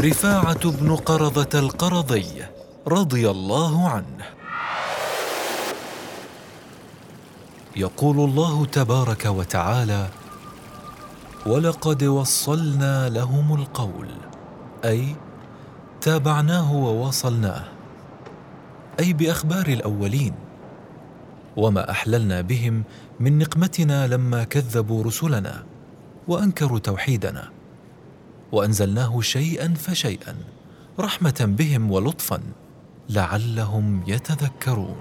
رفاعة بن قرضة القرضي رضي الله عنه. يقول الله تبارك وتعالى ولقد وصلنا لهم القول أي تابعناه وواصلناه أي بأخبار الأولين وما أحللنا بهم من نقمتنا لما كذبوا رسلنا وأنكروا توحيدنا وأنزلناه شيئا فشيئا رحمة بهم ولطفا لعلهم يتذكرون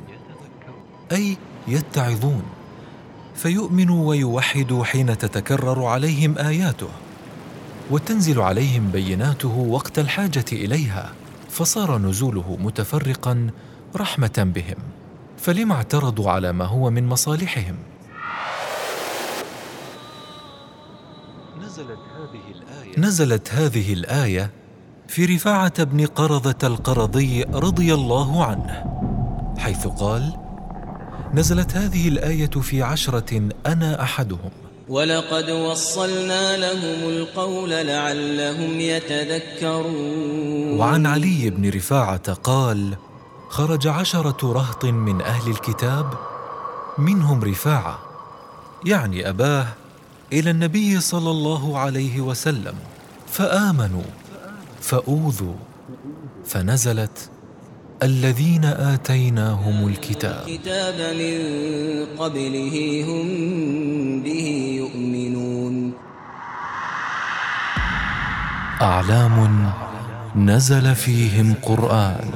أي يتعظون. فيؤمنوا ويوحدوا حين تتكرر عليهم آياته وتنزل عليهم بيناته وقت الحاجة إليها فصار نزوله متفرقا رحمة بهم. فلم اعترضوا على ما هو من مصالحهم؟ نزلت هذه الآية. نزلت هذه الآية في رفاعة بن قرظة القرضي رضي الله عنه حيث قال نزلت هذه الآية في عشرة أنا أحدهم. ولقد وصلنا لهم القول لعلهم يتذكرون. وعن علي بن رفاعة قال خرج عشرة رهط من أهل الكتاب منهم رفاعة يعني أباه إلى النبي صلى الله عليه وسلم فآمنوا فأوذوا فنزلت الذين آتيناهم الكتاب. الكتاب من قبله هم به يؤمنون. أعلام نزل فيهم قرآن.